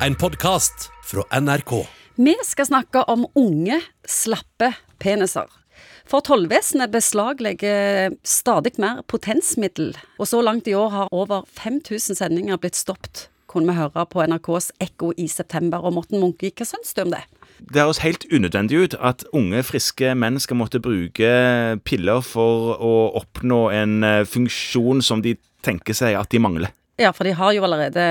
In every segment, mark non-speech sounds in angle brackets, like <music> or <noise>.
en podkast fra NRK. Vi skal snakke om unge, slappe peniser. For tollvesenet beslaglegger stadig mer potensmiddel, og så langt i år har over 5000 sendinger blitt stoppet, kunne vi høre på NRKs Ekko i september. Og Morten Munke, hva syns du om det? Det høres helt unødvendig ut at unge, friske menn skal måtte bruke piller for å oppnå en eh, funksjon som de tenker seg at de mangler. Ja, for de har jo allerede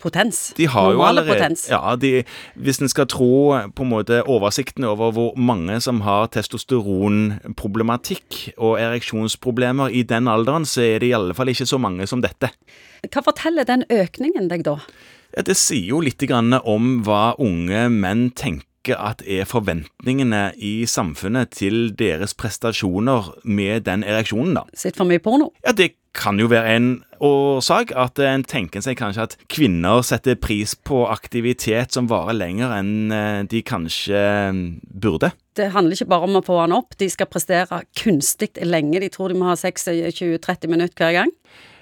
potens. De har jo allerede potens. Ja, de, Hvis en skal tro på en måte oversikten over hvor mange som har testosteronproblematikk og ereksjonsproblemer i den alderen, så er det i alle fall ikke så mange som dette. Hva forteller den økningen deg da? Det sier jo litt grann om hva unge menn tenker at er forventningene i samfunnet til deres prestasjoner med den ereksjonen, da. Sett for mye porno? Ja, det kan jo være en årsak. At en tenker seg kanskje at kvinner setter pris på aktivitet som varer lenger enn eh, de kanskje eh, burde. Det handler ikke bare om å få han opp, de skal prestere kunstig lenge. De tror de må ha 6-20-30 minutter hver gang.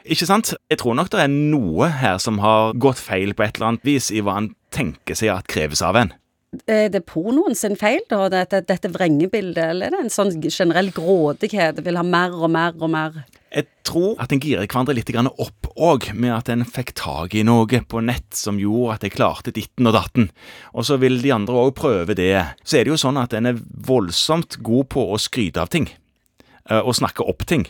Ikke sant? Jeg tror nok det er noe her som har gått feil på et eller annet vis i hva en tenker seg at kreves av en. Er det pornoen sin feil, da, dette, dette vrengebildet, eller er det en sånn generell grådighet, vil ha mer og mer og mer? Jeg tror at en girer hverandre litt opp òg, med at en fikk tak i noe på nett som gjorde at jeg klarte ditten og datten. Og så vil de andre òg prøve det. Så er det jo sånn at en er voldsomt god på å skryte av ting. eh, Og snakke opp ting.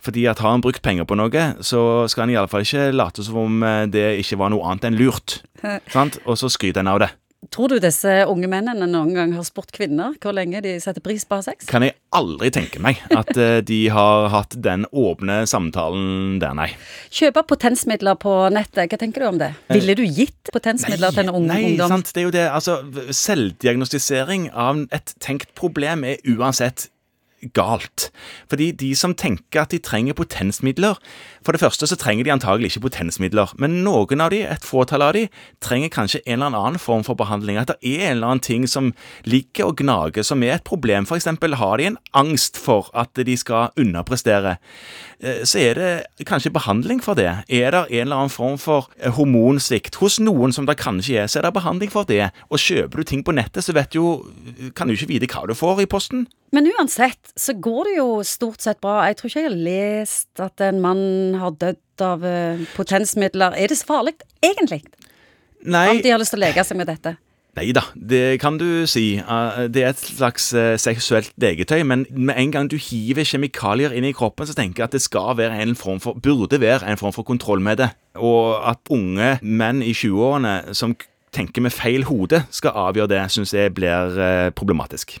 Fordi at har en brukt penger på noe, så skal en iallfall ikke late som om eh, det ikke var noe annet enn lurt. <laughs> Sant? Og så skryter en av det. Tror du disse unge mennene noen gang har spurt kvinner hvor lenge de setter pris på å ha sex? Kan jeg aldri tenke meg at eh, de har hatt den åpne samtalen der, nei. Kjøpe potensmidler på nettet, hva tenker du om det? Ville du gitt potensmidler til en ung nei, ungdom? sant, det er jo det. Altså, selvdiagnostisering av et tenkt problem er uansett galt. Fordi de som tenker at de trenger potensmidler For det første så trenger de antagelig ikke potensmidler, men noen av de, et fåtall av de, trenger kanskje en eller annen form for behandling. At det er en eller annen ting som ligger og gnager, som er et problem. For eksempel har de en angst for at de skal underprestere. Eh, Så er det kanskje behandling for det. Er det en eller annen form for eh, hormonsvikt hos noen som det kanskje er, så er det behandling for det. Og kjøper du ting på nettet, så vet jo, kan du ikke vite hva du får i posten. Men uansett så går det jo stort sett bra. Jeg tror ikke jeg har lest at en mann har dødd av eh, potensmidler. Er det så farlig, egentlig? Nei, Om de har lyst til å leke seg med dette? Nei da, det kan du si. Eh, Det er et slags eh, seksuelt legetøy, men med en gang du hiver kjemikalier inn i kroppen, så tenker jeg at det skal være en form for, burde være en form for kontroll med det. Og at unge menn i 20-årene som tenker med feil hode, skal avgjøre det, syns jeg blir problematisk.